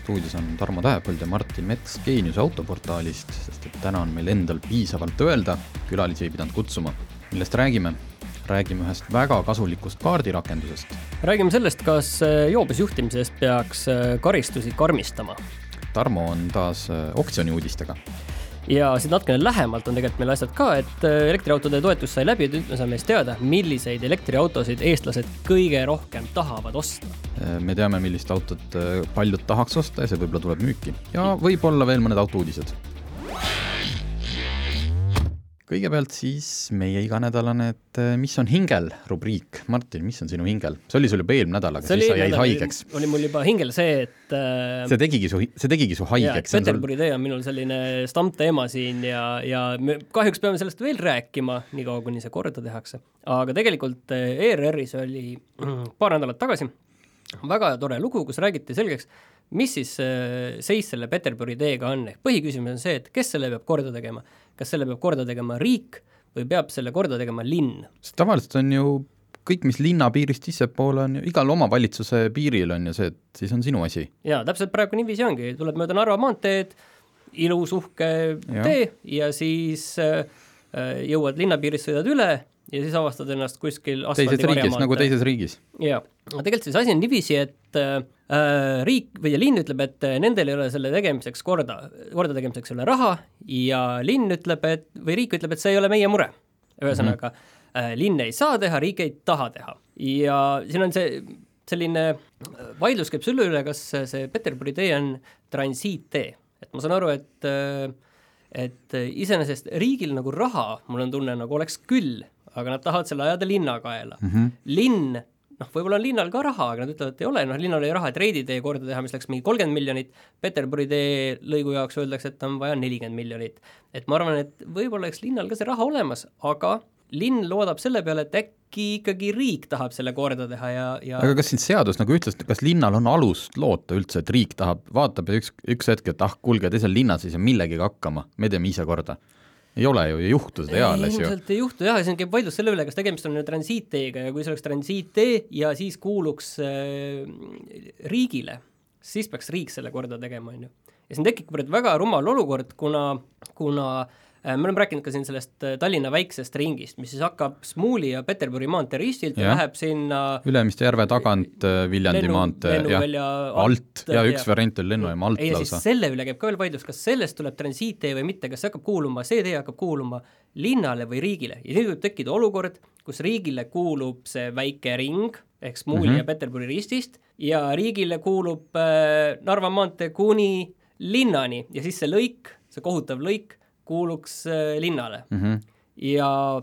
stuudios on Tarmo Tähepõld ja Martin Mets Geeniuse autoportaalist, sest et täna on meil endal piisavalt öelda, külalisi ei pidanud kutsuma. millest räägime? räägime ühest väga kasulikust kaardirakendusest. räägime sellest, kas äh, joobes juhtimise eest peaks äh, karistusi karmistama. Tarmo on taas äh, oksjoniuudistega ja siit natukene lähemalt on tegelikult meil asjad ka, et elektriautode toetus sai läbi, nüüd me saame siis teada, milliseid elektriautosid eestlased kõige rohkem tahavad osta me teame, millist autot äh, paljud tahaks osta ja see võib-olla tuleb müüki. ja võib-olla veel mõned autouudised. Kõigepealt siis meie iganädalane, et äh, mis on hingel rubriik. Martin, mis on sinu hingel? see oli sul juba eelmine nädal, aga siis sa jäid haigeks. oli mul juba hingel see, et äh, see tegigi su, see tegigi su haigeks. Peterburi sul... tee on minul selline stammteema siin ja, ja me kahjuks peame sellest veel rääkima, niikaua kuni see korda tehakse. aga tegelikult ERR-is oli paar nädalat tagasi väga tore lugu, kus räägiti selgeks, mis siis äh, seis selle Peterburi teega on, ehk põhiküsimus on see, et kes selle peab korda tegema. Kas selle peab korda tegema riik või peab selle korda tegema linn? sest tavaliselt on ju kõik, mis linna piirist sissepoole on ju, igal omavalitsuse piiril on ju see, et siis on sinu asi. jaa, täpselt praegu niiviisi ongi, tuleb mööda Narva maanteed, ilus uhke ja. tee ja siis äh, äh jõuad linnapiirist, sõidad üle ja siis avastad ennast kuskil teises riigis, nagu teises riigis. jaa, aga tegelikult siis asi on niiviisi, et äh, riik või linn ütleb, et äh, nendel ei ole selle tegemiseks korda, korda tegemiseks ei ole raha ja linn ütleb, et, või riik ütleb, et see ei ole meie mure. ühesõnaga mm, -hmm. äh, linn ei saa teha, riik ei taha teha ja siin on see selline äh, vaidlus käib selle üle, kas see Peterburi tee on transiittee, et ma saan aru, et äh, et iseenesest riigil nagu raha, mul on tunne, nagu oleks küll aga nad tahavad selle ajada linna kaela mm. -hmm. linn, noh, võib-olla on linnal ka raha, aga nad ütlevad, et ei ole, noh, linnal oli raha, et Reidi tee korda teha, mis läks mingi kolmkümmend miljonit, Peterburi tee lõigu jaoks öeldakse, et on vaja nelikümmend miljonit. et ma arvan, et võib-olla oleks linnal ka see raha olemas, aga linn loodab selle peale, et äkki ikkagi riik tahab selle korda teha ja, ja aga kas siin seadus nagu ütles, kas linnal on alust loota üldse, et riik tahab, vaatab ja üks, üks hetk, et ah, kuulge, te seal linnas ei saa millegagi hakkama, me teeme ise korda ei ole ju, ei juhtu seda eales ju. ilmselt ei juhtu jah, siin käib vaidlus selle üle, kas tegemist on transiitteega ja kui see oleks transiittee ja siis kuuluks äh, riigile, siis peaks riik selle korda tegema, on ju. ja siin tekib väga rumal olukord, kuna, kuna Äh, me oleme rääkinud ka siin sellest äh, Tallinna väiksest ringist, mis siis hakkab Smuuli ja Peterburi maantee ristilt ja, ja läheb sinna Ülemiste järve tagant äh, Viljandi lennu, maantee ja alt ja üks ja. variant oli lennujaama alt ei, lausa. selle üle käib ka veel vaidlus, kas sellest tuleb transiittee või mitte, kas see hakkab kuuluma, see tee hakkab kuuluma linnale või riigile ja nüüd võib tekkida olukord, kus riigile kuulub see väike ring ehk Smuuli mm -hmm. ja Peterburi ristist ja riigile kuulub äh, Narva maantee kuni linnani ja siis see lõik, see kohutav lõik kuuluks äh, linnale mm. -hmm. ja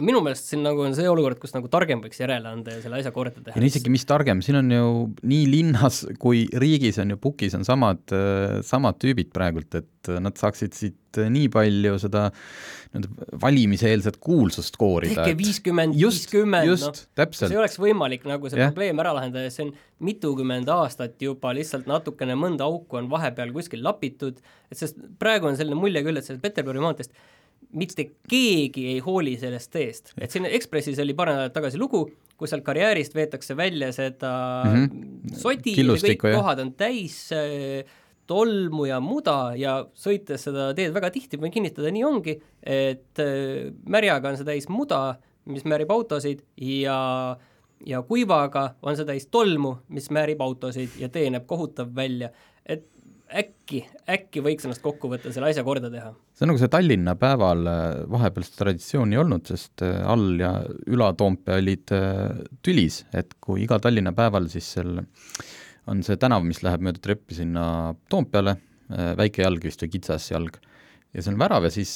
minu meelest siin nagu on see olukord, kus nagu targem võiks järele anda ja selle asja korda teha. ja isegi mis targem, siin on ju nii linnas kui riigis on ju pukis on samad, samad tüübid praegult, et nad saaksid siit nii palju seda nii-öelda valimiseelset kuulsust koorida. tehke viiskümmend, viiskümmend, noh, see oleks võimalik nagu see yeah. probleem ära lahendada ja see on mitukümmend aastat juba lihtsalt natukene mõnda auku on vahepeal kuskil lapitud, et sest praegu on selline mulje küll, et sellest Peterburi maanteest mitte keegi ei hooli sellest teest, et siin Ekspressis oli paar nädalat tagasi lugu, kus sealt karjäärist veetakse välja seda mm -hmm. sodi kõik jah. kohad on täis äh, tolmu ja muda ja sõites seda teed väga tihti, võin kinnitada, nii ongi, et äh, märjaga on see täis muda, mis määrib autosid ja ja kuivaga on see täis tolmu, mis määrib autosid ja tee näeb kohutav välja. et äkki, äkki võiks ennast kokku võtta, selle asja korda teha? see on nagu see Tallinna päeval äh, vahepeal seda traditsiooni olnud, sest äh, all- ja Üla-Toompea olid äh, tülis, et kui iga Tallinna päeval siis seal on see tänav, mis läheb mööda treppi sinna Toompeale, väike jalg vist või kitsas jalg, ja see on värav ja siis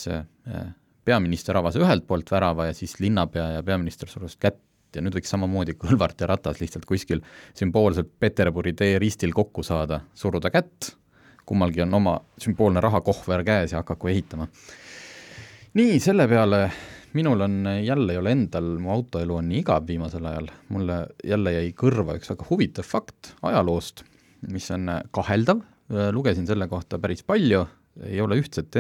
peaminister avas ühelt poolt värava ja siis linnapea ja peaminister surusid kätt. Ja nüüd võiks samamoodi Kõlvart ja Ratas lihtsalt kuskil sümboolselt Peterburi tee ristil kokku saada, suruda kätt kummalgi on oma sümboolne rahakohver käes ja hakaku ehitama. nii, selle peale minul on, jälle ei ole endal, mu autoelu on nii igav viimasel ajal, mulle jälle jäi kõrva üks väga huvitav fakt ajaloost, mis on kaheldav, lugesin selle kohta päris palju, ei ole ühtset,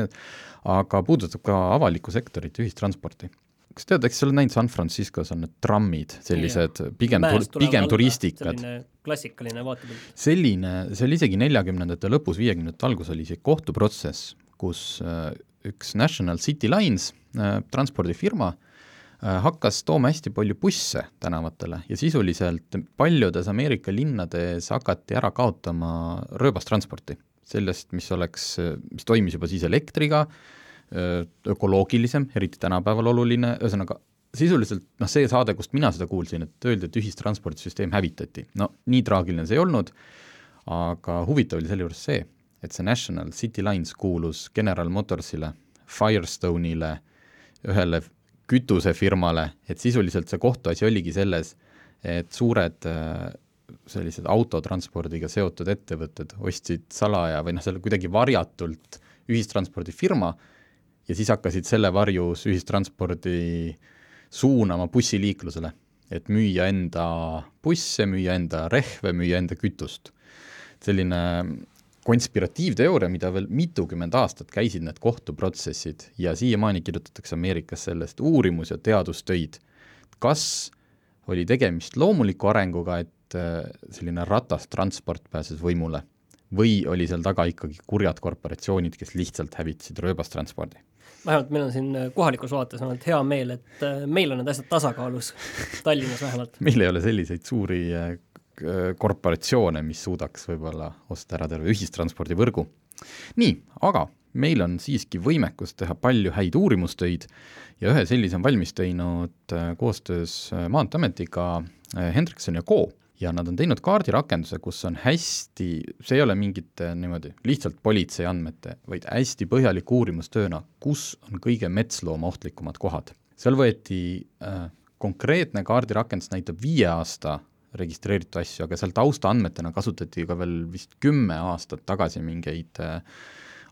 aga puudutab ka avalikku sektorit, ühistransporti kas tead, eks sa oled näinud San Franciscos on need trammid, sellised ja, pigem, pigem turistikad. klassikaline vaatepilt. selline, see oli isegi neljakümnendate lõpus, viiekümnendate algus oli see kohtuprotsess, kus äh, üks National City Lines äh, transpordifirma äh, hakkas tooma hästi palju busse tänavatele ja sisuliselt paljudes Ameerika linnades hakati ära kaotama rööbastransporti. sellest, mis oleks, mis toimis juba siis elektriga, ökoloogilisem, eriti tänapäeval oluline, ühesõnaga sisuliselt noh, see saade, kust mina seda kuulsin, et öeldi, et ühistranspordisüsteem hävitati. no nii traagiline see ei olnud, aga huvitav oli selle juures see, et see National City Lines kuulus General Motorsile, Firestone'ile, ühele kütusefirmale, et sisuliselt see kohtuasi oligi selles, et suured sellised autotranspordiga seotud ettevõtted ostsid salaja või noh, seal kuidagi varjatult ühistranspordifirma, ja siis hakkasid selle varjus ühistranspordi suunama bussiliiklusele, et müüa enda busse, müüa enda rehve, müüa enda kütust. selline konspiratiivteooria, mida veel mitukümmend aastat käisid need kohtuprotsessid ja siiamaani kirjutatakse Ameerikas sellest uurimus- ja teadustöid. kas oli tegemist loomuliku arenguga, et äh, selline ratastransport pääses võimule või oli seal taga ikkagi kurjad korporatsioonid, kes lihtsalt hävitasid rööbastranspordi? Vähemalt meil on siin äh, kohalikus vaates ainult hea meel, et äh, meil on need asjad tasakaalus, Tallinnas vähemalt. meil ei ole selliseid suuri äh, korporatsioone, mis suudaks võib-olla osta ära terve ühistranspordivõrgu. nii, aga meil on siiski võimekus teha palju häid uurimustöid ja ühe sellise on valmis teinud koostöös Maanteeametiga Hendrikson ja Co ja nad on teinud kaardirakenduse, kus on hästi, see ei ole mingite niimoodi lihtsalt politsei andmete, vaid hästi põhjaliku uurimustööna, kus on kõige metslooma ohtlikumad kohad. seal võeti äh, konkreetne kaardirakendus näitab viie aasta registreeritud asju, aga seal taustaandmetena kasutati ka veel vist kümme aastat tagasi mingeid äh,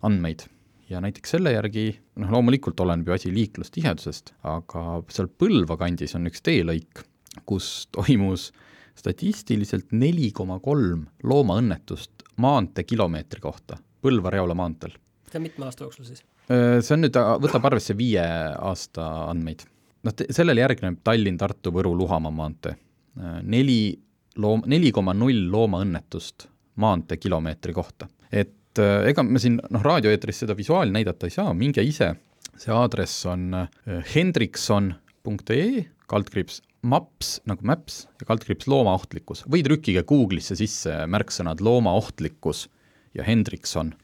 andmeid ja näiteks selle järgi, noh loomulikult oleneb ju asi liiklustihedusest, aga seal Põlva kandis on üks teelõik, kus toimus äh, statistiliselt neli koma kolm loomaõnnetust maanteekilomeetri kohta Põlva-Reola maanteel. see on mitme aasta jooksul siis? See on nüüd, võtab arvesse viie aasta andmeid. noh, sellele järgneb Tallinn, Tartu, Võru, Luhamaa maantee. neli loom-, neli koma null loomaõnnetust maanteekilomeetri kohta. et ega me siin noh, raadioeetris seda visuaali näidata ei saa, minge ise, see aadress on hendrikson.ee, kaldkriips maps nagu maps ja kaldkriips loomaohtlikkus või trükkige Google'isse sisse märksõnad loomaohtlikkus ja Hendrikson.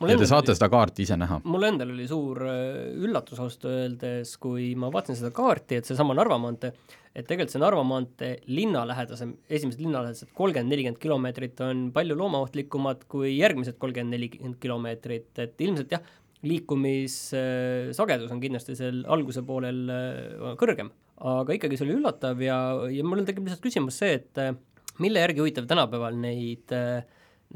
ja te saate oli, seda kaarti ise näha. mul endal oli suur äh, üllatus ausalt öeldes, kui ma vaatasin seda kaarti, et seesama Narva maantee, et tegelikult see Narva maantee linnalähedasem, esimesed linnalähedased kolmkümmend, nelikümmend kilomeetrit on palju loomaohtlikumad kui järgmised kolmkümmend, nelikümmend kilomeetrit, et ilmselt jah, liikumissagedus on kindlasti seal alguse poolel äh, kõrgem aga ikkagi see oli üllatav ja, ja mul tekib lihtsalt küsimus see, et äh, mille järgi huvitav tänapäeval neid, äh,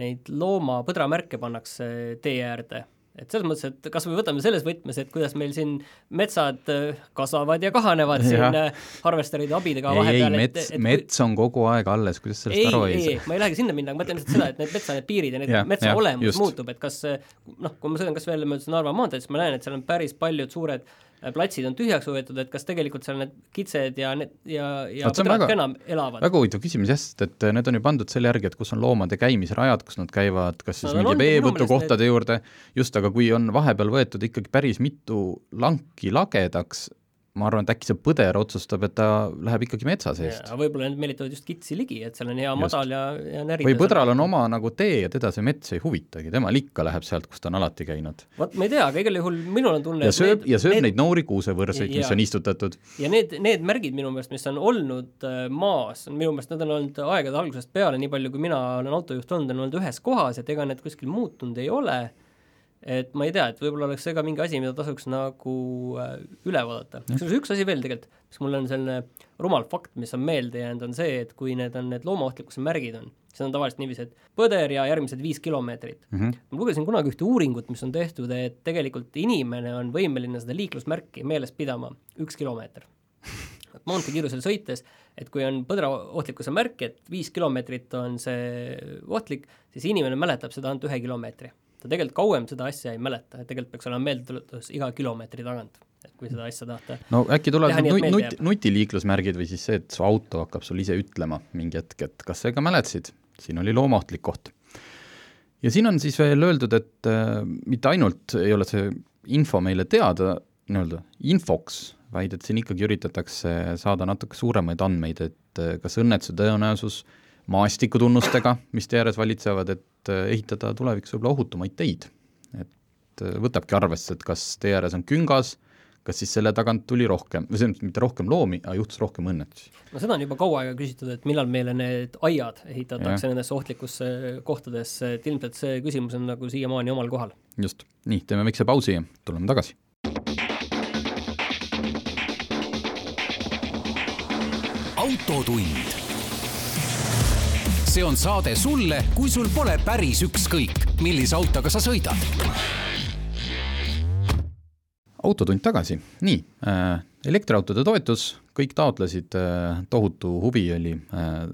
neid looma põdramärke pannakse tee äärde et selles mõttes, et kas me võtame selles võtmes, et kuidas meil siin metsad äh, kasvavad ja kahanevad ja. siin harvesteride abidega vahepeal. ei, mets, mets on kogu aeg alles, kuidas sellest ei, aru ei saa? ma ei lähegi sinna minna, ma mõtlen lihtsalt seda, et need metsa need piirid ja need ja, metsa ja, olemus just. muutub, et kas noh, kui ma sõidan kas veel mööda Narva maanteed, siis ma näen, et seal on päris paljud suured platsid on tühjaks võetud, et kas tegelikult seal need kitsed ja need ja, ja põdrad ka enam elavad? väga huvitav küsimus jah, sest et need on ju pandud selle järgi, et kus on loomade käimisrajad, kus nad käivad, kas siis no, mingi veevõtukohtade need... juurde, just, aga kui on vahepeal võetud ikkagi päris mitu lanki lagedaks, ma arvan, et äkki see põder otsustab, et ta läheb ikkagi metsa seest. võib-olla need meelitavad just kitsi ligi, et seal on hea just. madal ja, ja närida. või põdral on oma nagu tee ja teda see mets ei huvitagi, temal ikka läheb sealt, kus ta on alati käinud. vot ma ei tea, aga igal juhul minul on tunne ja sööb, ja sööb need, neid noori kuusevõrseid, mis on istutatud. ja need, need märgid minu meelest, mis on olnud äh, maas, minu meelest need on olnud aegade algusest peale, nii palju kui mina olen autojuht olnud, on olnud ühes kohas, et ega need kuskil muutunud ei ole et ma ei tea, et võib-olla oleks see ka mingi asi, mida tasuks nagu äh, üle vaadata. kusjuures üks asi veel tegelikult, mis mul on selline rumal fakt, mis on meelde jäänud, on see, et kui need on need loomaohtlikkuse märgid on, siis on tavaliselt niiviisi, et põder ja järgmised viis kilomeetrit mm. -hmm. ma lugesin kunagi ühte uuringut, mis on tehtud, et tegelikult inimene on võimeline seda liiklusmärki meeles pidama üks kilomeeter maanteekiirusel sõites, et kui on põdra ohtlikkuse märk, et viis kilomeetrit on see ohtlik, siis inimene mäletab seda ainult ühe kilomeetri ta tegelikult kauem seda asja ei mäleta, et tegelikult peaks olema meeldetuletus iga kilomeetri tagant, et kui seda asja tahta. No äkki tulevad nut-, nut-, nutiliiklusmärgid või siis see, et su auto hakkab sul ise ütlema mingi hetk, et kas sa ikka mäletasid, siin oli loomaohtlik koht. ja siin on siis veel öeldud, et äh, mitte ainult ei ole see info meile teada nii-öelda infoks, vaid et siin ikkagi üritatakse saada natuke suuremaid andmeid, et äh, kas õnnetuse tõenäosus maastikutunnustega, mis tee ääres valitsevad, et äh, ehitada tulevikus võib-olla ohutumaid teid. et äh, võtabki arvesse, et kas tee ääres on küngas, kas siis selle tagant tuli rohkem, või selles mõttes mitte rohkem loomi, aga juhtus rohkem õnnetusi. no seda on juba kaua aega küsitud, et millal meile need aiad ehitatakse ja. nendesse ohtlikusse kohtadesse, et ilmselt see küsimus on nagu siiamaani omal kohal. just, nii, teeme väikse pausi ja tuleme tagasi. autotund see on saade sulle, kui sul pole päris ükskõik, millise autoga sa sõidad. autotund tagasi, nii äh,, elektriautode toetus, kõik taotlesid äh,, tohutu huvi oli äh,,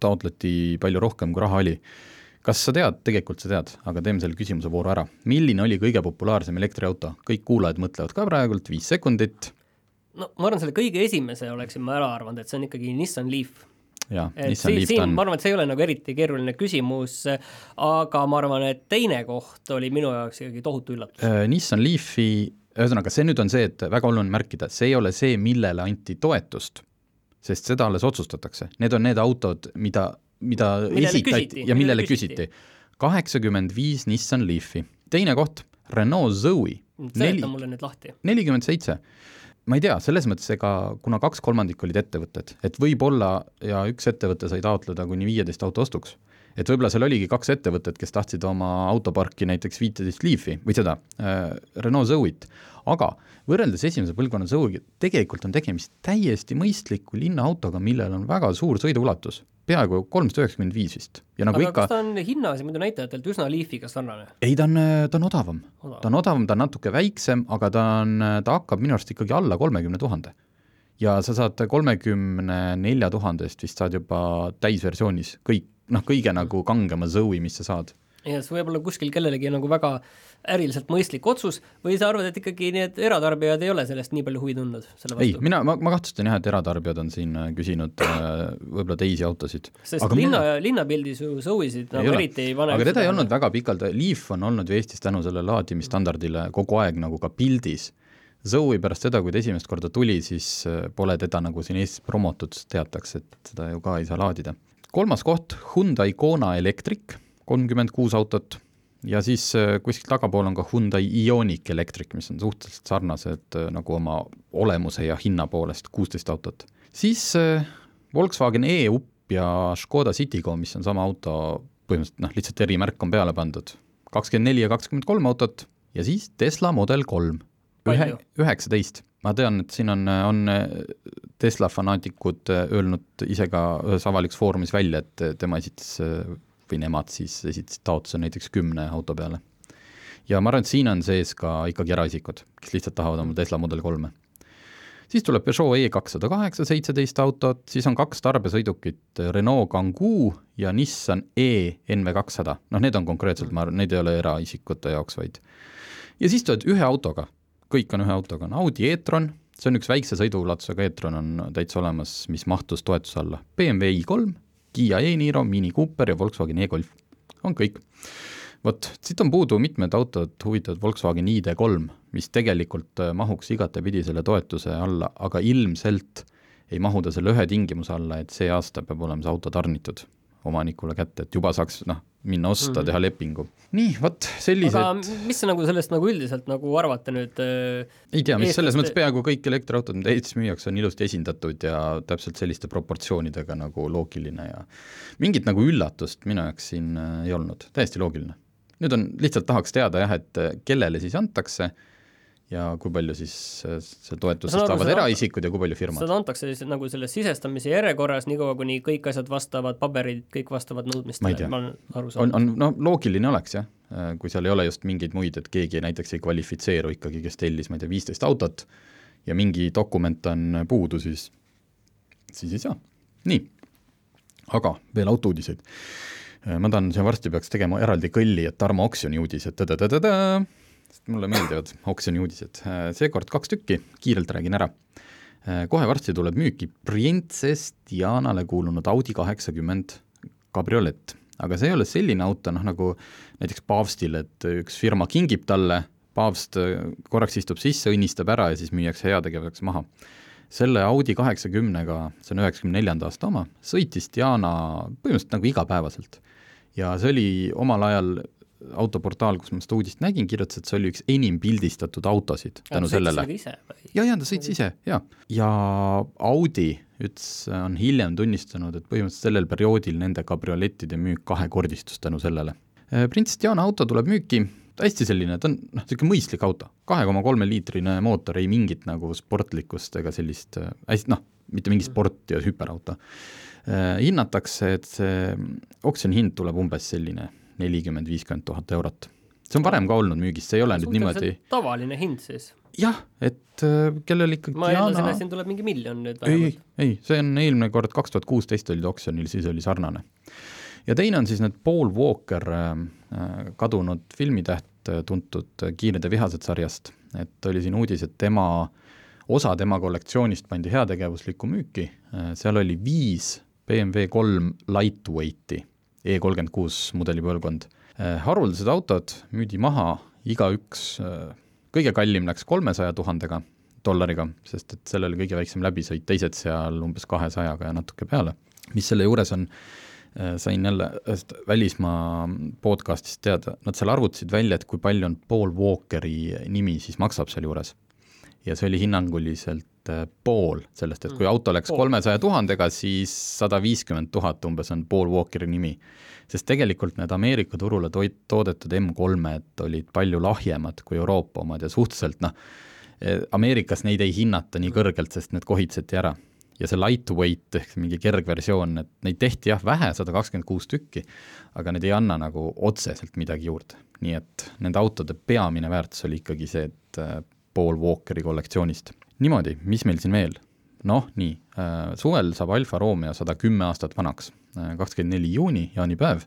taotleti palju rohkem, kui raha oli kas sa tead, tegelikult sa tead, aga teeme selle küsimuse vooru ära. milline oli kõige populaarsem elektriauto? kõik kuulajad mõtlevad ka praegult, viis sekundit. no ma arvan, selle kõige esimese oleksin ma ära arvanud, et see on ikkagi Nissan Leaf jah, Nissan Leaf siin, ma arvan, et see ei ole nagu eriti keeruline küsimus, aga ma arvan, et teine koht oli minu jaoks ikkagi tohutu üllatus äh,. Nissan Leafi, ühesõnaga see nüüd on see, et väga oluline märkida, see ei ole see, millele anti toetust, sest seda alles otsustatakse, need on need autod, mida, mida millele esitati küsiti, ja millele küsiti. kaheksakümmend viis Nissan Leafi, teine koht, Renault Zoe. seleta mulle nüüd lahti. nelikümmend seitse ma ei tea, selles mõttes ega kuna kaks kolmandikku olid ettevõtted, et võib-olla ja üks ettevõte sai taotleda kuni viieteist auto ostuks. et võib-olla seal oligi kaks ettevõtet, kes tahtsid oma autoparki näiteks viiteist Leafi või seda äh, Renault Zoe'it, aga võrreldes esimese põlvkonna Zoe'iga tegelikult on tegemist täiesti mõistliku linnaautoga, millel on väga suur sõiduulatus peaaegu kolmsada üheksakümmend viis vist. ja nagu aga ikka kas ta on hinnas muidu näitajatelt üsna Leafiga sarnane? ei, ta on, ta on odavam, odavam.. ta on odavam, ta on natuke väiksem, aga ta on, ta hakkab minu arust ikkagi alla kolmekümne tuhande. ja sa saad kolmekümne nelja tuhande eest vist saad juba täisversioonis kõik, noh, kõige nagu kangema Zoe, mis sa saad ja see võib olla kuskil kellelegi nagu väga äriliselt mõistlik otsus või sa arvad, et ikkagi need eratarbijad ei ole sellest nii palju huvi tundnud selle vastu? ei, mina, ma, ma kahtlustan jah, et eratarbijad on siin äh, küsinud äh, võib-olla teisi autosid. sest aga linna mina..., linnapildis ju Zoe'sid nagu ei eriti ei pane aga teda ei olnud väga pikalt, Leaf on olnud ju Eestis tänu sellele laadimisstandardile kogu aeg nagu ka pildis Zoe pärast seda, kui ta esimest korda tuli, siis äh, pole teda nagu siin Eestis promotud, teatakse, et seda ju ka ei saa laadida. kolmas koht, Hyundai Kona Electric kolmkümmend kuus autot ja siis äh, kuskil tagapool on ka Hyundai Ioniq Electric, mis on suhteliselt sarnased äh, nagu oma olemuse ja hinna poolest, kuusteist autot. siis äh, Volkswagen E-Up ja Škoda Citigo, mis on sama auto, põhimõtteliselt noh, lihtsalt erimärk on peale pandud, kakskümmend neli ja kakskümmend kolm autot ja siis Tesla Model kolm, ühe, üheksateist. ma tean, et siin on, on Tesla fanaatikud öelnud ise ka ühes avalikus foorumis välja, et tema esitas või nemad siis esitasid taotluse näiteks kümne auto peale. ja ma arvan, et siin on sees ka ikkagi eraisikud, kes lihtsalt tahavad oma Tesla Model kolme. siis tuleb Peugeot E kakssada kaheksa, seitseteist autot, siis on kaks tarbesõidukit, Renault Kangoo ja Nissan E NV kakssada, noh, need on konkreetselt, ma arvan, need ei ole eraisikute jaoks, vaid ja siis tuled ühe autoga, kõik on ühe autoga, on Audi e-tron, see on üks väikse sõiduulatusega e-tron on täitsa olemas, mis mahtus toetuse alla, BMW i3 Kiia e-Niro, Mini Cooper ja Volkswagen e-Golf, on kõik. vot, siit on puudu mitmed autod huvitavad Volkswagen ID3, mis tegelikult äh, mahuks igatepidi selle toetuse alla, aga ilmselt ei mahu ta selle ühe tingimuse alla, et see aasta peab olema see auto tarnitud omanikule kätte, et juba saaks noh, minna osta mm, -hmm. teha lepingu. nii, vot sellised aga mis te nagu sellest nagu üldiselt nagu arvate nüüd äh, ei tea, mis selles mõttes peaaegu kõik elektriautod, mida Eestis müüakse, on ilusti esindatud ja täpselt selliste proportsioonidega nagu loogiline ja mingit nagu üllatust minu jaoks siin äh, ei olnud, täiesti loogiline. nüüd on, lihtsalt tahaks teada jah, et äh, kellele siis antakse ja kui palju siis äh, see saan aru, saavad eraisikud ja kui palju firmad. seda antakse siis nagu selles sisestamise järjekorras, niikaua kuni kõik asjad vastavad, paberid, kõik vastavad nõudmistele ma olen aru on, saanud. on no loogiline oleks jah, kui seal ei ole just mingeid muid, et keegi näiteks ei kvalifitseeru ikkagi, kes tellis, ma ei tea, viisteist autot ja mingi dokument on puudu, siis, siis ei saa. nii, aga veel autouudiseid. ma tahan, see varsti peaks tegema eraldi kõlli, et Tarmo oksjoni uudised, sest mulle meeldivad oksjoni uudised, seekord kaks tükki, kiirelt räägin ära. kohe varsti tuleb müüki Princess Dianale kuulunud Audi kaheksakümmend kabriolett, aga see ei ole selline auto, noh nagu näiteks paavstile, et üks firma kingib talle, paavst korraks istub sisse, õnnistab ära ja siis müüakse heategevuseks maha. selle Audi kaheksakümnega, see on üheksakümne neljanda aasta oma, sõitis Diana põhimõtteliselt nagu igapäevaselt. ja see oli omal ajal autoportaal, kus ma seda uudist nägin, kirjutas, et see oli üks enim pildistatud autosid tänu sellele. ja, ja ta sõitis ise ja, ja Audi ütles, on hiljem tunnistanud, et põhimõtteliselt sellel perioodil nende kabriolettide müük kahekordistus tänu sellele. Prints Diana auto tuleb müüki, hästi selline, ta on noh, niisugune mõistlik auto, kahe koma kolme liitrine mootor, ei mingit nagu sportlikkust ega sellist äh, hästi noh, mitte mingi sport ja hüperauto. hinnatakse, et see oksjoni hind tuleb umbes selline nelikümmend, viiskümmend tuhat eurot. see on varem ka olnud müügis, see ei ole nüüd niimoodi tavaline hind siis? jah, et äh, kellel ikkagi ma eeldasin, et siin tuleb mingi miljon nüüd ei, ei vähemalt., ei, see on eelmine kord kaks tuhat kuusteist olid oksjonil, siis oli sarnane. ja teine on siis need Paul Walker äh, äh, kadunud filmitäht, tuntud Kiired ja vihased sarjast, et oli siin uudis, et tema, osa tema kollektsioonist pandi heategevuslikku müüki, seal oli viis BMW kolm lightweight'i, E kolmkümmend kuus mudeli põlvkond. haruldased autod müüdi maha, igaüks, kõige kallim läks kolmesaja tuhandega dollariga, sest et sellel oli kõige väiksem läbisõit, teised seal umbes kahesajaga ja natuke peale. mis selle juures on, sain jälle ühest välismaa podcast'ist teada, nad seal arvutasid välja, et kui palju on Paul Walkeri nimi siis maksab sealjuures. ja see oli hinnanguliselt äh, pool sellest, et kui auto läks kolmesaja tuhandega, siis sada viiskümmend tuhat umbes on Paul Walkeri nimi. sest tegelikult need Ameerika turule toit-, toodetud M3-d olid palju lahjemad kui Euroopa omad ja suhteliselt noh, Ameerikas neid ei hinnata nii kõrgelt, sest need kohitseti ära. ja see lightweight ehk mingi kergversioon, et neid tehti jah vähe, sada kakskümmend kuus tükki, aga need ei anna nagu otseselt midagi juurde. nii et nende autode peamine väärtus oli ikkagi see, et äh, Paul Walkeri kollektsioonist. niimoodi, mis meil siin veel? noh, nii äh,, suvel saab Alfa Romeo sada kümme aastat vanaks, kakskümmend neli juuni, jaanipäev,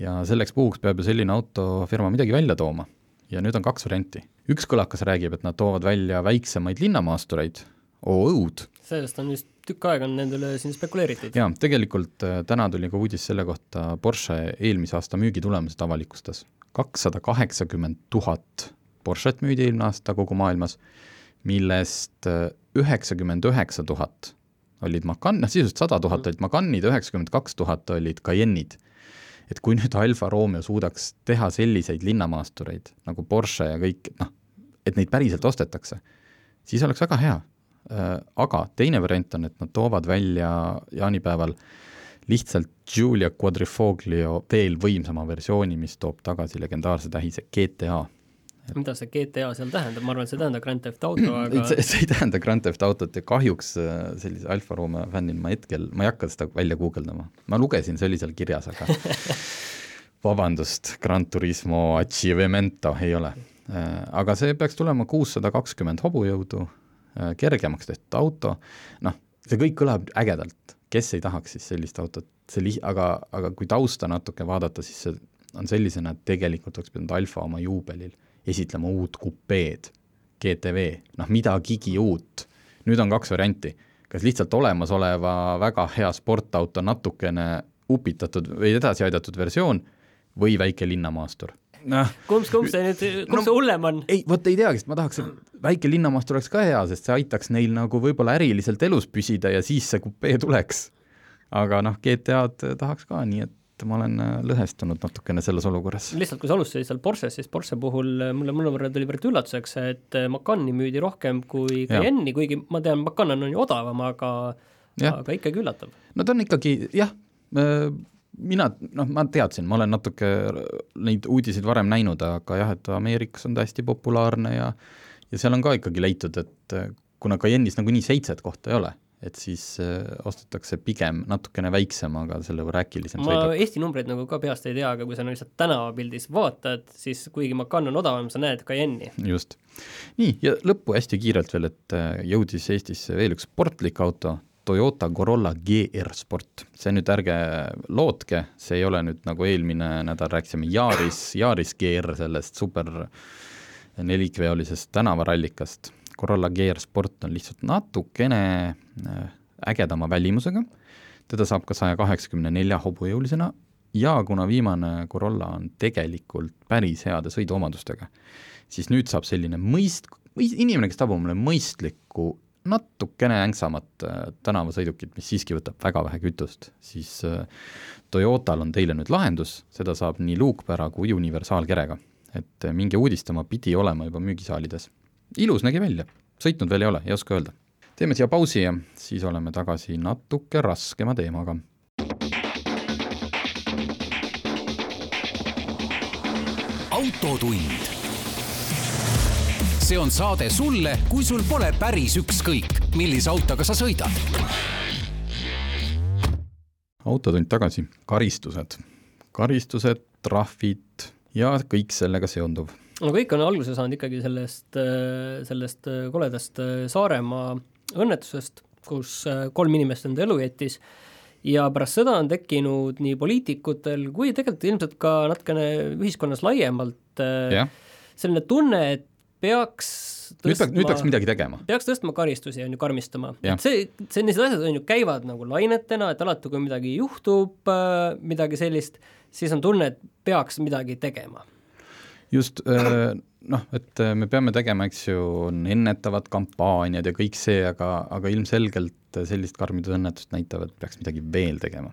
ja selleks puhuks peab ju selline autofirma midagi välja tooma. ja nüüd on kaks varianti. üks kõlakas räägib, et nad toovad välja väiksemaid linnamaastureid, oo õud, sellest on vist tükk aega on nende üle siin spekuleeritud. jaa, tegelikult äh, täna tuli ka uudis selle kohta, Porsche eelmise aasta müügitulemused avalikustas. kakssada kaheksakümmend tuhat Porsche't müüdi eelmine aasta kogu maailmas, millest äh, üheksakümmend üheksa tuhat olid Macan, noh sisuliselt sada tuhat olid Macanid üheksakümmend kaks tuhat olid Cayenne'id. et kui nüüd Alfa Romeo suudaks teha selliseid linnamaastureid nagu Porsche ja kõik, noh, et neid päriselt ostetakse, siis oleks väga hea. Aga teine variant on, et nad toovad välja jaanipäeval lihtsalt Giulia Quadrifoglio veel võimsama versiooni, mis toob tagasi legendaarse tähise GTA. Mida see GTA seal tähendab, ma arvan, et see tähendab Grand Theft Auto, aga see, see ei tähenda Grand Theft Autot ja kahjuks äh, sellise Alfa Romeo fännina ma hetkel, ma ei hakka seda välja guugeldama, ma lugesin, see oli seal kirjas, aga vabandust, Gran Turismo Achievemento ei ole. aga see peaks tulema kuussada kakskümmend hobujõudu, kergemaks tehtud auto, noh, see kõik kõlab ägedalt, kes ei tahaks siis sellist autot, see li-, aga, aga kui tausta natuke vaadata, siis see on sellisena, et tegelikult oleks pidanud Alfa oma juubelil esitlema uut kupeed, GTV, noh midagigi uut. nüüd on kaks varianti, kas lihtsalt olemasoleva väga hea sportauto natukene upitatud või edasi aidatud versioon või väike linnamaastur. noh, kumb, kumb see nüüd, kumb No- see hullem on? ei, vot ei teagi, sest ma tahaks, et väike linnamaastur oleks ka hea, sest see aitaks neil nagu võib-olla äriliselt elus püsida ja siis see kupee tuleks. aga noh, GTA-d tahaks ka, nii et ma olen äh, lõhestunud natukene selles olukorras. lihtsalt, kui sa alustasid seal Porsches, siis Porsche puhul äh, mulle mõnevõrra tuli pärit üllatuseks, et äh, Macani müüdi rohkem kui. Cayenne'i, kuigi ma tean, Macan on ju odavam, aga Jah. aga ikkagi üllatav. no ta on ikkagi jah, mina, noh, ma teadsin, ma olen natuke neid uudiseid varem näinud, aga jah, et Ameerikas on ta hästi populaarne ja ja seal on ka ikkagi leitud, et kuna Cayenne'is nagunii seitset kohta ei ole, et siis äh, ostetakse pigem natukene väiksem, aga selle võrra äkilisem ma sõiduk. Eesti numbreid nagu ka peast ei tea, aga kui sa lihtsalt tänavapildis vaatad, siis kuigi Macan on odavam, sa näed Cayenne'i. just. nii, ja lõppu hästi kiirelt veel, et äh, jõudis Eestisse veel üks sportlik auto, Toyota Corolla GR Sport. see nüüd ärge lootke, see ei ole nüüd nagu eelmine nädal rääkisime Yaris, Yaris GR, sellest super nelikveolisest tänavarallikast. Corolla GR Sport on lihtsalt natukene äh, ägedama välimusega, teda saab ka saja kaheksakümne nelja hobujõulisena ja kuna viimane Corolla on tegelikult päris heade sõiduomadustega, siis nüüd saab selline mõist-, või inimene, kes tahab omale mõistlikku natukene ängsamat äh, tänavasõidukit, mis siiski võtab väga vähe kütust, siis äh, Toyotal on teile nüüd lahendus, seda saab nii luukpära kui universaalkerega. et minge uudistama, pidi olema juba müügisaalides. Ilus nägi välja, sõitnud veel ei ole, ei oska öelda. teeme siia pausi ja siis oleme tagasi natuke raskema teemaga autotund. see on saade sulle, kui sul pole päris ükskõik, millise autoga sa sõidad. autotund tagasi, karistused, karistused, trahvid ja kõik sellega seonduv. No kõik on alguse saanud ikkagi sellest, sellest koledast Saaremaa õnnetusest, kus kolm inimest enda elu jättis ja pärast seda on tekkinud nii poliitikutel kui tegelikult ilmselt ka natukene ühiskonnas laiemalt jah, selline tunne, et peaks nüüd peaks, nüüd peaks midagi tegema. peaks tõstma karistusi, on ju, karmistama. Et see, sellised asjad on ju, käivad nagu lainetena, et alati, kui midagi juhtub, midagi sellist, siis on tunne, et peaks midagi tegema. Just, noh, et äh, me peame tegema, eks ju, on ennetavad kampaaniad ja kõik see, aga, aga ilmselgelt sellist karmidusõnnetust näitavad, peaks midagi veel tegema.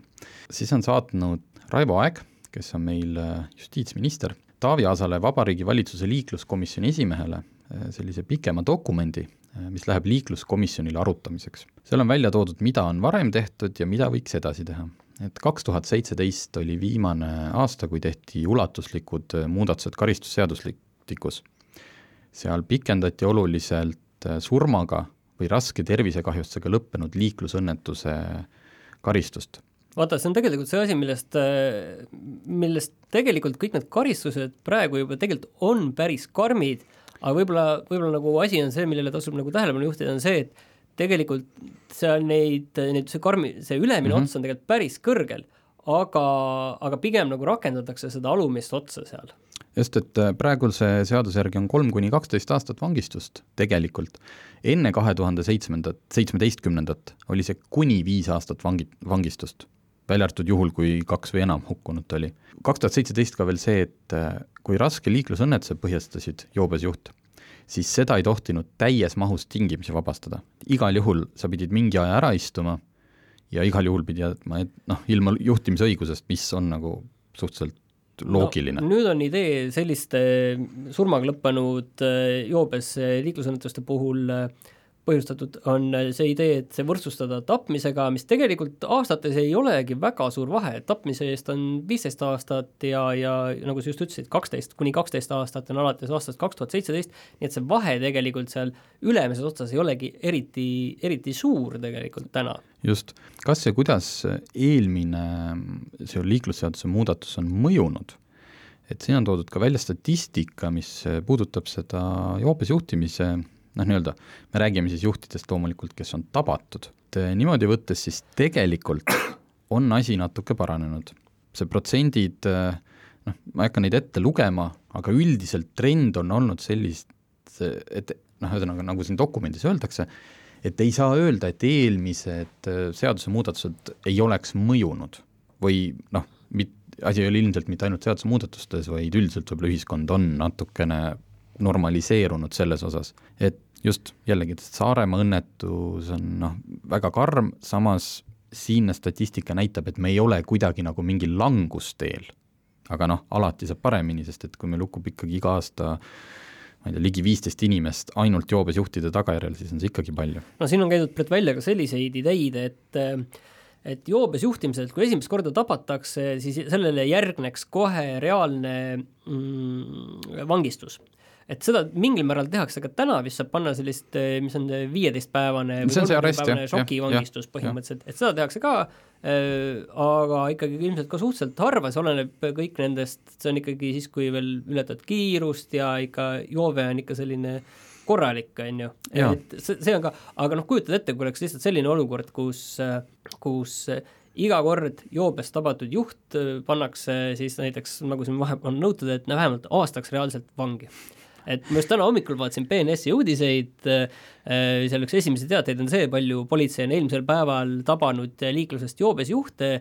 siis on saatnud Raivo Aeg, kes on meil äh, justiitsminister, Taavi Aasale, Vabariigi Valitsuse liikluskomisjoni esimehele, äh, sellise pikema dokumendi, mis läheb liikluskomisjonile arutamiseks. seal on välja toodud, mida on varem tehtud ja mida võiks edasi teha. Et kaks tuhat seitseteist oli viimane aasta, kui tehti ulatuslikud muudatused karistusseaduslikus. seal pikendati oluliselt surmaga või raske tervisekahjustusega lõppenud liiklusõnnetuse karistust. vaata, see on tegelikult see asi, millest, millest tegelikult kõik need karistused praegu juba tegelikult on päris karmid, aga võib-olla, võib-olla nagu asi on see, millele tasub nagu tähelepanu juhtida, on see, et tegelikult seal neid, neid, see karmi, see ülemine mm -hmm. ots on tegelikult päris kõrgel, aga, aga pigem nagu rakendatakse seda alumist otsa seal just, et äh, praeguse seaduse järgi on kolm kuni kaksteist aastat vangistust tegelikult. enne kahe tuhande seitsmendat, seitsmeteistkümnendat oli see kuni viis aastat vangi, vangistust, välja arvatud juhul, kui kaks või enam hukkunut oli. kaks tuhat seitseteist ka veel see, et äh, kui raske liiklusõnnetuse põhjustasid joobes juht, siis seda ei tohtinud täies mahus tingimisi vabastada. igal juhul sa pidid mingi aja ära istuma ja igal juhul pidi jätma, et noh, ilma juhtimisõigusest, mis on nagu suhteliselt loogiline no,. nüüd on idee selliste surmaga lõppenud äh, joobes äh, liiklusõnnetuste puhul äh, põhjustatud, on see idee, et see võrdsustada tapmisega, mis tegelikult aastates ei olegi väga suur vahe, et tapmise eest on viisteist aastat ja, ja nagu sa just ütlesid, kaksteist kuni kaksteist aastat on alates aastast kaks tuhat seitseteist, nii et see vahe tegelikult seal ülemises otsas ei olegi eriti, eriti suur tegelikult täna. Just, kas ja kuidas eelmine see liiklusseaduse muudatus on mõjunud? et siin on toodud ka välja statistika, mis puudutab seda joobes juhtimise noh, nii-öelda me räägime siis juhtidest loomulikult, kes on tabatud, niimoodi võttes siis tegelikult on asi natuke paranenud. see protsendid, noh, ma ei hakka neid ette lugema, aga üldiselt trend on olnud sellist, et noh, ühesõnaga nagu siin dokumendis öeldakse, et ei saa öelda, et eelmised seadusemuudatused ei oleks mõjunud või noh, mit-, asi ei ole ilmselt mitte ainult seadusemuudatustes, vaid üldiselt võib-olla ühiskond on natukene normaliseerunud selles osas, et just jällegi, Saaremaa õnnetus on noh, väga karm, samas siinne statistika näitab, et me ei ole kuidagi nagu mingil langusteel. aga noh, alati saab paremini, sest et kui meil hukkub ikkagi iga aasta ma ei tea, ligi viisteist inimest ainult joobes juhtide tagajärjel, siis on see ikkagi palju. no siin on käidud välja ka selliseid ideid, et et joobes juhtimisel, kui esimest korda tabatakse, siis sellele järgneks kohe reaalne mm, vangistus et seda mingil määral tehakse, aga täna vist saab panna sellist, mis on viieteistpäevane või kolmekümnepäevane šokivangistus põhimõtteliselt, et seda tehakse ka äh,, aga ikkagi ilmselt ka suhteliselt harva, see oleneb kõik nendest, see on ikkagi siis, kui veel ületad kiirust ja ikka joove on ikka selline korralik, on ju, et see, see on ka, aga noh, kujutad ette, kui oleks lihtsalt selline olukord, kus, kus iga kord joobes tabatud juht pannakse siis näiteks, nagu siin vahepeal on nõutud, et vähemalt aastaks reaalselt vangi et ma just täna hommikul vaatasin BNS-i uudiseid, äh, seal üks esimesi teateid on see, palju politsei on eelmisel päeval tabanud liiklusest joobes juhte,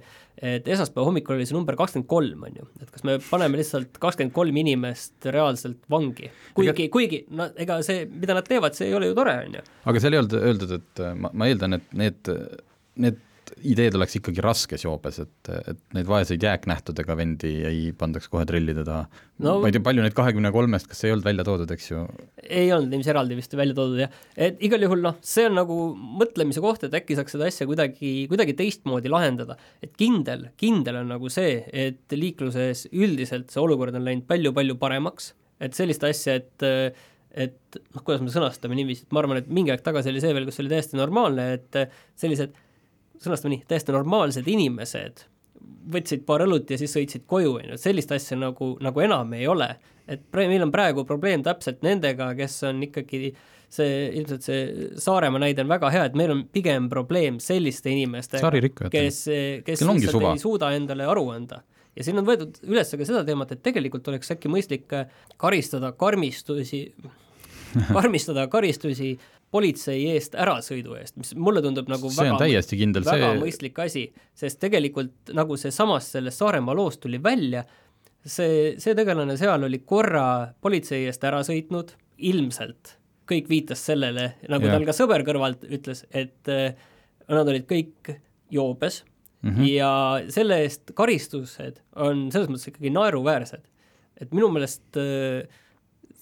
et esmaspäeva hommikul oli see number kakskümmend kolm, on ju, et kas me paneme lihtsalt kakskümmend kolm inimest reaalselt vangi, kuigi, kuigi no ega see, mida nad teevad, see ei ole ju tore, on ju. aga seal ei olnud öeldud, et ma, ma eeldan, et need, need ideed oleks ikkagi raskes joobes, et, et neid vaeseid jääknähtudega vendi ei pandaks kohe trellide taha no,. ma ei tea, palju neid kahekümne kolmest, kas ei olnud välja toodud, eks ju? ei olnud ilmselt eraldi vist välja toodud jah, et igal juhul noh, see on nagu mõtlemise koht, et äkki saaks seda asja kuidagi, kuidagi teistmoodi lahendada. et kindel, kindel on nagu see, et liikluses üldiselt see olukord on läinud palju-palju paremaks, et sellist asja, et et noh, kuidas me sõnastame niiviisi, et ma arvan, et mingi aeg tagasi oli see veel, kus oli täiesti normaalne, et sellised sõnastame nii, täiesti normaalsed inimesed võtsid paar õlut ja siis sõitsid koju, on ju, et sellist asja nagu, nagu enam ei ole. et meil on praegu probleem täpselt nendega, kes on ikkagi see, ilmselt see Saaremaa näide on väga hea, et meil on pigem probleem selliste inimestega, kes, kes lihtsalt ei suuda endale aru anda. Ja siin on võetud üles ka seda teemat, et tegelikult oleks äkki mõistlik karistada karmistusi karmistada karistusi politsei eest ärasõidu eest, mis mulle tundub nagu see väga, kindel, väga see... mõistlik asi, sest tegelikult nagu seesamas sellest Saaremaa loost tuli välja, see, see tegelane seal oli korra politsei eest ära sõitnud, ilmselt kõik viitas sellele, nagu ja. tal ka sõber kõrvalt ütles, et äh, nad olid kõik joobes mm -hmm. ja selle eest karistused on selles mõttes ikkagi naeruväärsed. et minu meelest äh,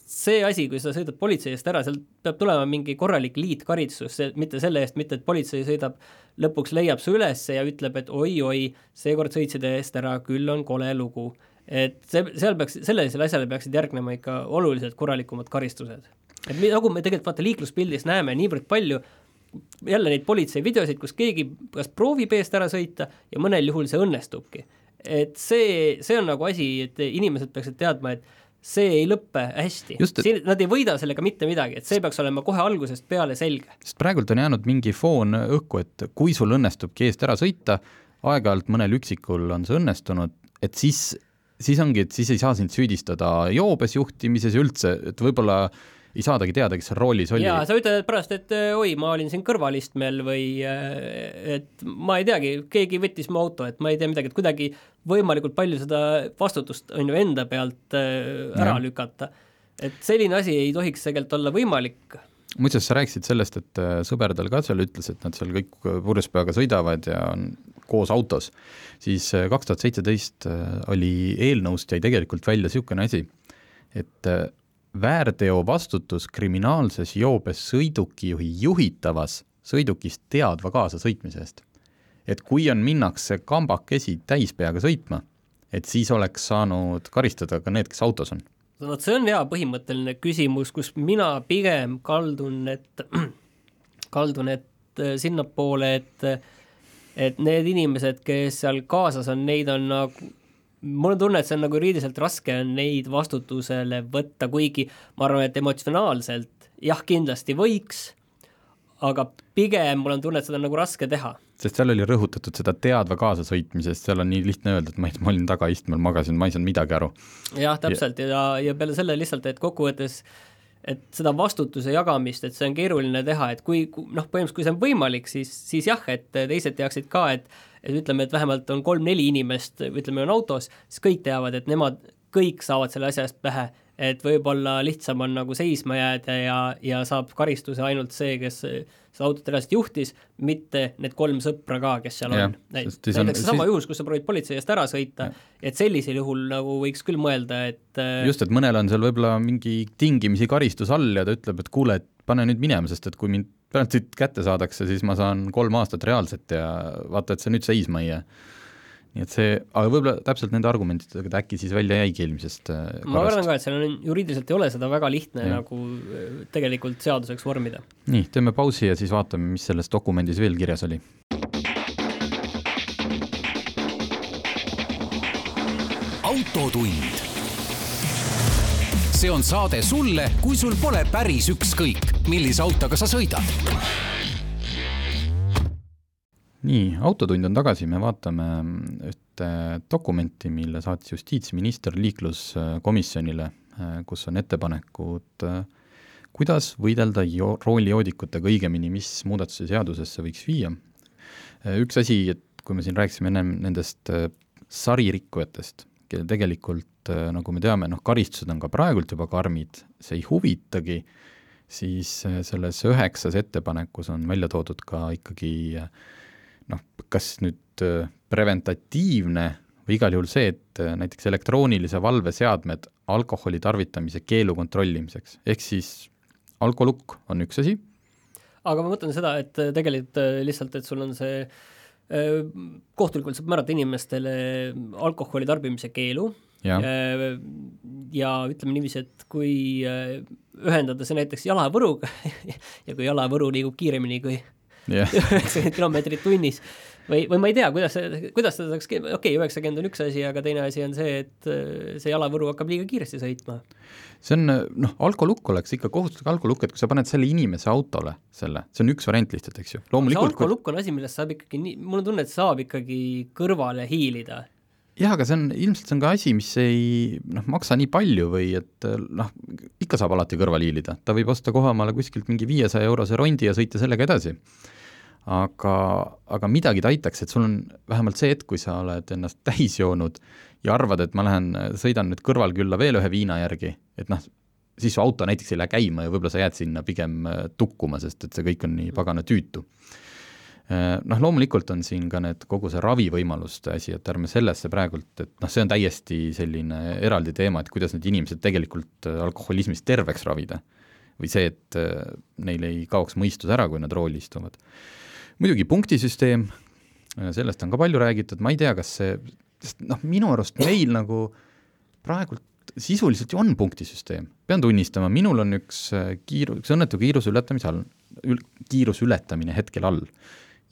see asi, kui sa sõidad politsei eest ära, seal peab tulema mingi korralik liitkaritsus, mitte selle eest, mitte et politsei sõidab, lõpuks leiab su üles ja ütleb, et oi-oi, seekord sõitsid eest ära, küll on kole lugu. et see, seal peaks, sellisele asjale peaksid järgnema ikka oluliselt korralikumad karistused. et me, nagu me tegelikult vaata liikluspildis näeme niivõrd palju, jälle neid politsei videosid, kus keegi kas proovib eest ära sõita ja mõnel juhul see õnnestubki. et see, see on nagu asi, et inimesed peaksid teadma, et see ei lõppe hästi. Et... nad ei võida sellega mitte midagi, et see peaks olema kohe algusest peale selge. sest praegult on jäänud mingi foon õhku, et kui sul õnnestubki eest ära sõita, aeg-ajalt mõnel üksikul on see õnnestunud, et siis, siis ongi, et siis ei saa sind süüdistada joobes juhtimises üldse, et võib-olla ei saadagi teada, kes seal roolis oli. jaa, sa ütled pärast, et oi, ma olin siin kõrvalistmel või äh, et ma ei teagi, keegi võttis mu auto, et ma ei tea midagi, et kuidagi võimalikult palju seda vastutust on ju enda pealt äh, ära ja. lükata. et selline asi ei tohiks tegelikult olla võimalik muuseas, sa rääkisid sellest, et äh, sõber tal ka seal ütles, et nad seal kõik purjus peaga sõidavad ja on koos autos, siis kaks tuhat seitseteist oli eelnõust jäi tegelikult välja niisugune asi, et väärteovastutus kriminaalses joobes sõidukijuhi juhitavas sõidukis teadva kaasasõitmise eest. et kui on, minnakse kambakesi täispeaga sõitma, et siis oleks saanud karistada ka need, kes autos on. vot see on hea põhimõtteline küsimus, kus mina pigem kaldun, et kaldun, et äh, sinnapoole, et et need inimesed, kes seal kaasas on, neid on nagu mul on tunne, et see on nagu juriidiliselt raske on neid vastutusele võtta, kuigi ma arvan, et emotsionaalselt jah, kindlasti võiks, aga pigem mul on tunne, et seda on nagu raske teha. sest seal oli rõhutatud seda teadva kaasasõitmisest, seal on nii lihtne öelda, et ma, ma olin tagaistmel, magasin, ma ei saanud midagi aru. jah, täpselt ja, ja, ja peale selle lihtsalt, et kokkuvõttes et seda vastutuse jagamist, et see on keeruline teha, et kui noh, põhimõtteliselt kui see on võimalik, siis, siis jah, et teised teaksid ka, et et ütleme, et vähemalt on kolm-neli inimest, ütleme, on autos, siis kõik teavad, et nemad kõik saavad selle asja eest pähe, et võib-olla lihtsam on nagu seisma jääda ja, ja saab karistuse ainult see, kes seda autot reaalselt juhtis, mitte need kolm sõpra ka, kes seal ja, on. näiteks seesama siis... juhus, kus sa proovid politsei eest ära sõita, et sellisel juhul nagu võiks küll mõelda, et just, et mõnel on seal võib-olla mingi tingimisi karistus all ja ta ütleb, et kuule, et pane nüüd minema, sest et kui mind pärast siit kätte saadakse, siis ma saan kolm aastat reaalset ja vaata, et see nüüd seisma ei jää nii et see, aga võib-olla täpselt nende argumentidega ta äkki siis välja jäigi eelmisest äh, ma kardan ka, et seal on, juriidiliselt ei ole seda väga lihtne ja. nagu äh, tegelikult seaduseks vormida. nii, teeme pausi ja siis vaatame, mis selles dokumendis veel kirjas oli. autotund. see on saade sulle, kui sul pole päris ükskõik, millise autoga sa sõidad nii, Autotund on tagasi, me vaatame ühte dokumenti, mille saatis justiitsminister liikluskomisjonile, kus on ettepanekud, kuidas võidelda jo-, roolijoodikutega, õigemini, mis muudatusi seadusesse võiks viia. üks asi, et kui me siin rääkisime ennem nendest saririkkujatest, kelle tegelikult, nagu me teame, noh, karistused on ka praegult juba karmid, see ei huvitagi, siis selles üheksas ettepanekus on välja toodud ka ikkagi äh, noh, kas nüüd äh, preventatiivne või igal juhul see, et äh, näiteks elektroonilise valve seadmed alkoholi tarvitamise keelu kontrollimiseks, ehk siis alkolukk on üks asi. aga ma mõtlen seda, et äh, tegelikult lihtsalt, et sul on see kohtulikult saab määrata inimestele alkoholi tarbimise keelu ja, ja ütleme niiviisi, et kui ühendada see näiteks jalavõruga ja kui jalavõru liigub kiiremini kui üheksakümmend kilomeetrit tunnis või, või ma ei tea, kuidas, kuidas seda saaks, okei okay,, üheksakümmend on üks asi, aga teine asi on see, et äh, see jalavõru hakkab liiga kiiresti sõitma. see on, noh, alkolukk oleks ikka kohustuslik alkolukk, et kui sa paned selle inimese autole selle, see on üks variant lihtsalt, eks ju. loomulikult see alkolukk on asi, millest saab ikkagi nii, mul on tunne, et saab ikkagi kõrvale hiilida jah, aga see on, ilmselt see on ka asi, mis ei noh, maksa nii palju või et noh, ikka saab alati kõrvale hiilida, ta võib osta kohe omale kuskilt mingi viiesaja eurose rondi ja sõita sellega edasi aga, aga midagi ta aitaks, et sul on vähemalt see hetk, kui sa oled ennast täis joonud ja arvad, et ma lähen, sõidan nüüd kõrvalkülla veel ühe viina järgi, et noh, siis su auto näiteks ei lähe käima ja võib-olla sa jääd sinna pigem äh, tukkuma, sest et see kõik on nii pagana tüütu. Äh, noh, loomulikult on siin ka need, kogu see ravivõimaluste asi, et ärme sellesse praegult, et noh, see on täiesti selline eraldi teema, et kuidas need inimesed tegelikult äh, alkoholismist terveks ravida. või see, et neil ei kaoks mõistus ära, kui nad rooli istuvad muidugi punktisüsteem, sellest on ka palju räägitud, ma ei tea, kas see, sest noh, minu arust meil nagu praegult sisuliselt ju on punktisüsteem, pean tunnistama, minul on üks äh, kiiru-, üks õnnetu kiiruse ületamise all, ül-, kiiruse ületamine hetkel all.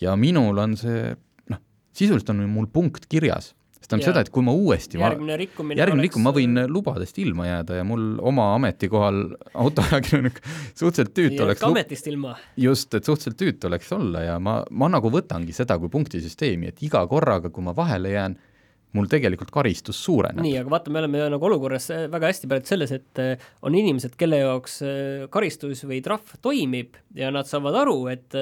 Ja minul on see noh, sisuliselt on mul punkt kirjas see tähendab seda, et kui ma uuesti järgmine rikkumine järgmine rikkumine, ma võin lubadest ilma jääda ja mul oma ametikohal autoajakirjanik suhteliselt tüütu oleks ametist ilma. just, et suhteliselt tüütu oleks olla ja ma, ma nagu võtangi seda kui punktisüsteemi, et iga korraga, kui ma vahele jään, mul tegelikult karistus suureneb. nii, aga vaata, me oleme nagu olukorras väga hästi praegu selles, et eh, on inimesed, kelle jaoks eh, karistus või trahv toimib ja nad saavad aru, et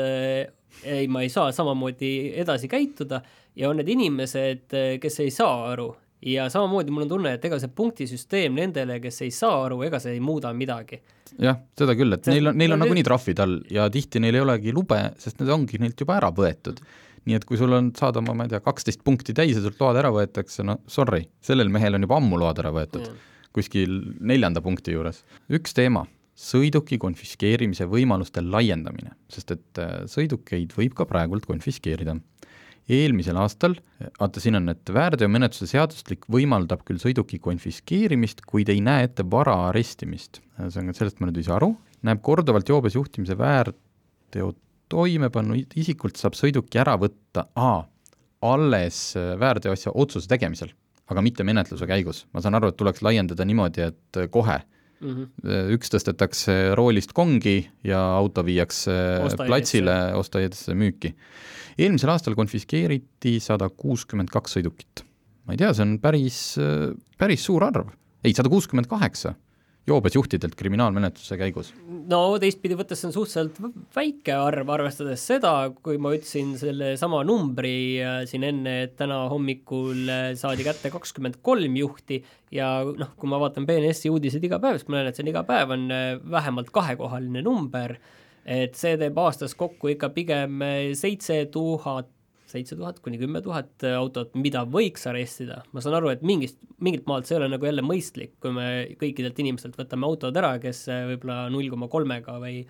ei, ma ei saa samamoodi edasi käituda ja on need inimesed, kes ei saa aru ja samamoodi mul on tunne, et ega see punktisüsteem nendele, kes ei saa aru, ega see ei muuda midagi. jah, seda küll, et see, neil on, neil on nagunii trahvid all ja tihti neil ei olegi lube, sest need ongi neilt juba ära võetud. nii et kui sul on, saad oma, ma ei tea, kaksteist punkti täis ja sult load ära võetakse, no sorry, sellel mehel on juba ammu load ära võetud, kuskil neljanda punkti juures. üks teema, sõiduki konfiskeerimise võimaluste laiendamine, sest et äh, sõidukeid võib ka praegult konfiskeerida eelmisel aastal, vaata siin on, et väärteomenetluse seadustik võimaldab küll sõiduki konfiskeerimist, kuid ei näe ette vara arestimist. ühesõnaga, sellest ma nüüd ei saa aru, näeb korduvalt joobes juhtimise väärteo toime pannud isikult saab sõiduki ära võtta A, alles väärteoasja otsuse tegemisel, aga mitte menetluse käigus. ma saan aru, et tuleks laiendada niimoodi, et kohe mm. -hmm. üks tõstetakse roolist kongi ja auto viiakse Ostajaidesse. platsile ostajaidesse müüki eelmisel aastal konfiskeeriti sada kuuskümmend kaks sõidukit. ma ei tea, see on päris, päris suur arv. ei, sada kuuskümmend kaheksa joobes juhtidelt kriminaalmenetluse käigus? no teistpidi võttes see on suhteliselt väike arv, arvestades seda, kui ma ütlesin sellesama numbri äh, siin enne, et täna hommikul äh, saadi kätte kakskümmend kolm juhti ja noh, kui ma vaatan BNS-i uudiseid iga päev, siis ma näen, et see on iga päev on äh, vähemalt kahekohaline number et see teeb aastas kokku ikka pigem seitse tuhat seitse tuhat kuni kümme tuhat autot, mida võiks arestida, ma saan aru, et mingist, mingilt maalt see ei ole nagu jälle mõistlik, kui me kõikidelt inimestelt võtame autod ära, kes võib-olla null koma kolmega või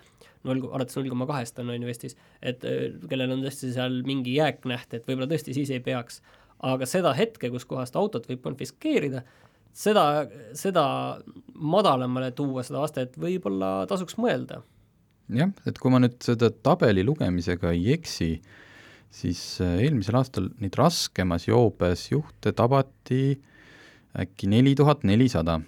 null, alates null koma kahest on, on ju Eestis, et kellel on tõesti seal mingi jääknäht, et võib-olla tõesti siis ei peaks. aga seda hetke, kus kohast autot võib konfiskeerida, seda, seda madalamale tuua, seda astet, võib-olla tasuks mõelda. jah, et kui ma nüüd seda tabeli lugemisega ei eksi, siis äh, eelmisel aastal neid raskemas joobes juhte tabati äkki neli tuhat nelisada.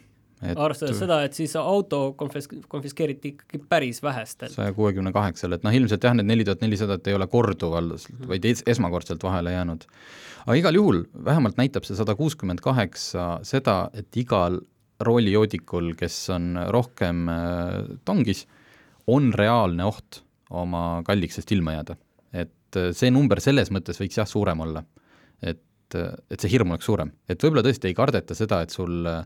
arvestades seda, et siis auto konfis-, konfiskeeriti ikkagi päris vähestel. saja kuuekümne kaheksal, et noh, ilmselt jah, need neli tuhat nelisadat ei ole korduval, vaid es-, esmakordselt vahele jäänud. aga igal juhul vähemalt näitab see sada kuuskümmend kaheksa seda, et igal roolijoodikul, kes on rohkem äh, tongis, on reaalne oht oma kalliksest ilma jääda et see number selles mõttes võiks jah, suurem olla. et, et see hirm oleks suurem, et võib-olla tõesti ei kardeta seda, et sul äh,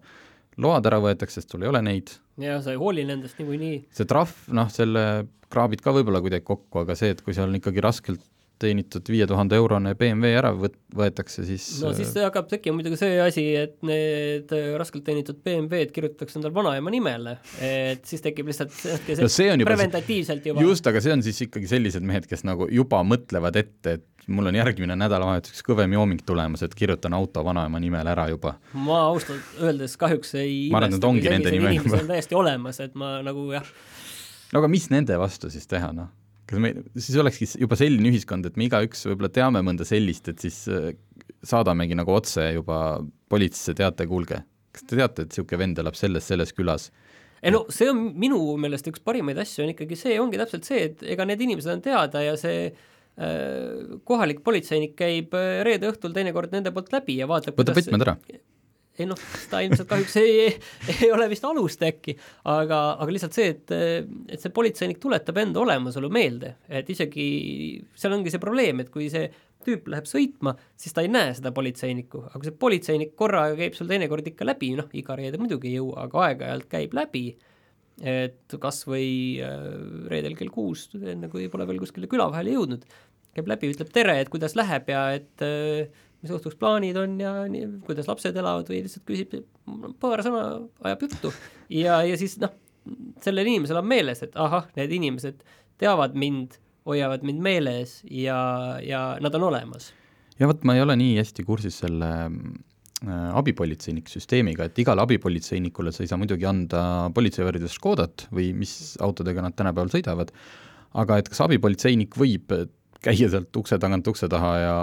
load ära võetakse, sest sul ei ole neid. jah, sa ei hooli nendest niikuinii. see trahv, noh, selle kraabid ka võib-olla kuidagi kokku, aga see, et kui seal on ikkagi raskelt teenitud viie tuhande eurone BMW ära võt-, võetakse, siis no siis hakkab tekkima muidugi see asi, et need raskelt teenitud BMW-d kirjutatakse endale vanaema nimele, et siis tekib lihtsalt no see on juba preventatiivselt juba just, aga see on siis ikkagi sellised mehed, kes nagu juba mõtlevad ette, et mul on järgmine nädalavahetuseks kõvem jooming tulemas, et kirjutan auto vanaema nimele ära juba. ma ausalt öeldes kahjuks ei ma arvan, et nad ongi nende nimel juba. täiesti olemas, et ma nagu jah no aga mis nende vastu siis teha, noh? Kas me, siis olekski juba selline ühiskond, et me igaüks võib-olla teame mõnda sellist, et siis äh, saadamegi nagu otse juba politseisse teate, kuulge, kas te teate, et niisugune vend elab selles, selles külas? ei no see on minu meelest üks parimaid asju, on ikkagi see, ongi täpselt see, et ega need inimesed on teada ja see äh, kohalik politseinik käib äh, reede õhtul teinekord nende poolt läbi ja vaatab võtab võtmed ära ei noh, seda ilmselt kahjuks ei, ei ole vist alust äkki, aga, aga lihtsalt see, et, et see politseinik tuletab enda olemasolu meelde, et isegi seal ongi see probleem, et kui see tüüp läheb sõitma, siis ta ei näe seda politseinikku, aga kui see politseinik korra käib sul teinekord ikka läbi, noh, iga reede muidugi ei jõua, aga aeg-ajalt käib läbi, et kas või äh, reedel kell kuus, enne kui pole veel kuskile küla vahele jõudnud, käib läbi, ütleb tere, et kuidas läheb ja et äh, mis õhtuks plaanid on ja nii, kuidas lapsed elavad või lihtsalt küsib paar sõna, ajab juttu ja, ja siis noh, sellel inimesel on meeles, et ahah, need inimesed teavad mind, hoiavad mind meeles ja, ja nad on olemas. ja vot ma ei ole nii hästi kursis selle äh, abipolitseinike süsteemiga, et igale abipolitseinikule sa ei saa muidugi anda politseivärvides Škodat või mis autodega nad tänapäeval sõidavad, aga et kas abipolitseinik võib käia sealt ukse tagant ukse taha ja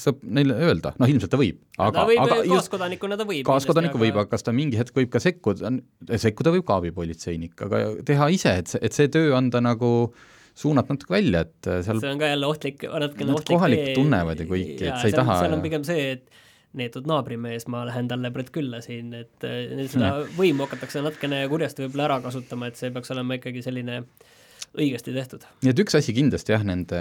saab neile öelda, noh ilmselt ta võib, aga võib, kaaskodanikuna ta võib. kaaskodanikku aga... võib, aga kas ta mingi hetk võib ka sekkuda, sekkuda võib ka abipolitseinik, aga teha ise, et see, et see töö anda nagu suunata natuke välja, et seal see on ka jälle ohtlik, natukene ohtlik kohalikud tunnevad ju kõiki, et sa ei taha seal on pigem see, et neetud naabrimees, ma lähen talle Brett külla siin, et seda võimu hakatakse natukene kurjasti võib-olla ära kasutama, et see peaks olema ikkagi selline äh, õigesti tehtud. nii et üks asi kindlasti jah, nende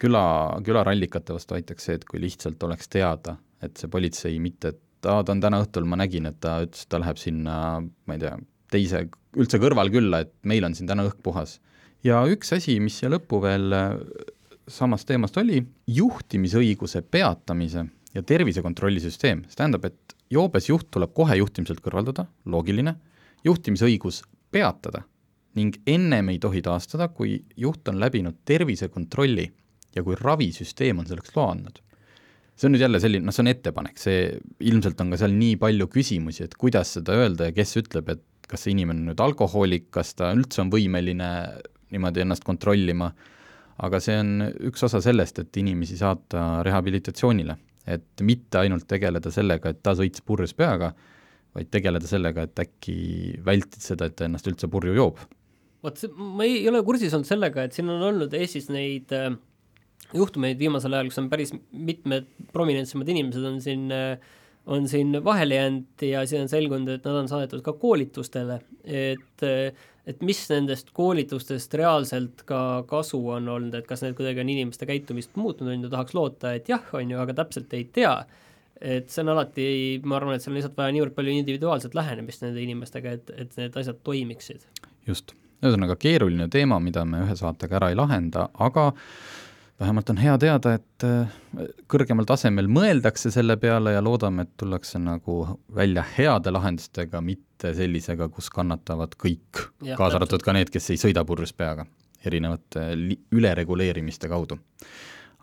küla, külarallikate vastu aitaks see, et kui lihtsalt oleks teada, et see politsei mitte, et aa, ta on täna õhtul, ma nägin, et ta ütles, et ta läheb sinna, ma ei tea, teise, üldse kõrvalkülla, et meil on siin täna õhk puhas. ja üks asi, mis siia lõppu veel äh, samast teemast oli, juhtimisõiguse peatamise ja tervisekontrolli süsteem, see tähendab, et joobes juht tuleb kohe juhtimiselt kõrvaldada, loogiline, juhtimisõigus peatada ning ennem ei tohi taastada, kui juht on läbinud tervisekontrolli ja kui ravisüsteem on selleks loa andnud. see on nüüd jälle selline, noh, see on ettepanek, see ilmselt on ka seal nii palju küsimusi, et kuidas seda öelda ja kes ütleb, et kas see inimene on nüüd alkohoolik, kas ta üldse on võimeline niimoodi ennast kontrollima, aga see on üks osa sellest, et inimesi saata rehabilitatsioonile, et mitte ainult tegeleda sellega, et ta sõits purjus peaga, vaid tegeleda sellega, et äkki vältida seda, et ta ennast üldse purju joob vot see, ma ei ole kursis olnud sellega, et siin on olnud Eestis neid äh, juhtumeid viimasel ajal, kus on päris mitmed prominentsemad inimesed on siin äh, on siin vahele jäänud ja siis on selgunud, et nad on saadetud ka koolitustele, et äh, et mis nendest koolitustest reaalselt ka kasu on olnud, et kas need kuidagi on inimeste käitumist muutnud, on ju, tahaks loota, et jah, on ju, aga täpselt ei tea. et see on alati, ma arvan, et seal on lihtsalt vaja niivõrd palju individuaalset lähenemist nende inimestega, et, et need asjad toimiksid. just ühesõnaga keeruline teema, mida me ühe saatega ära ei lahenda, aga vähemalt on hea teada, et äh, kõrgemal tasemel mõeldakse selle peale ja loodame, et tullakse nagu välja heade lahendustega, mitte sellisega, kus kannatavad kõik, kaasa arvatud ka need, kes ei sõida purjus peaga, erinevate ülereguleerimiste kaudu.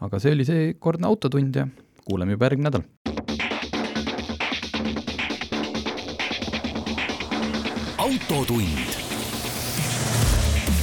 aga see oli seekordne Autotund ja kuuleme juba järgmine nädal. autotund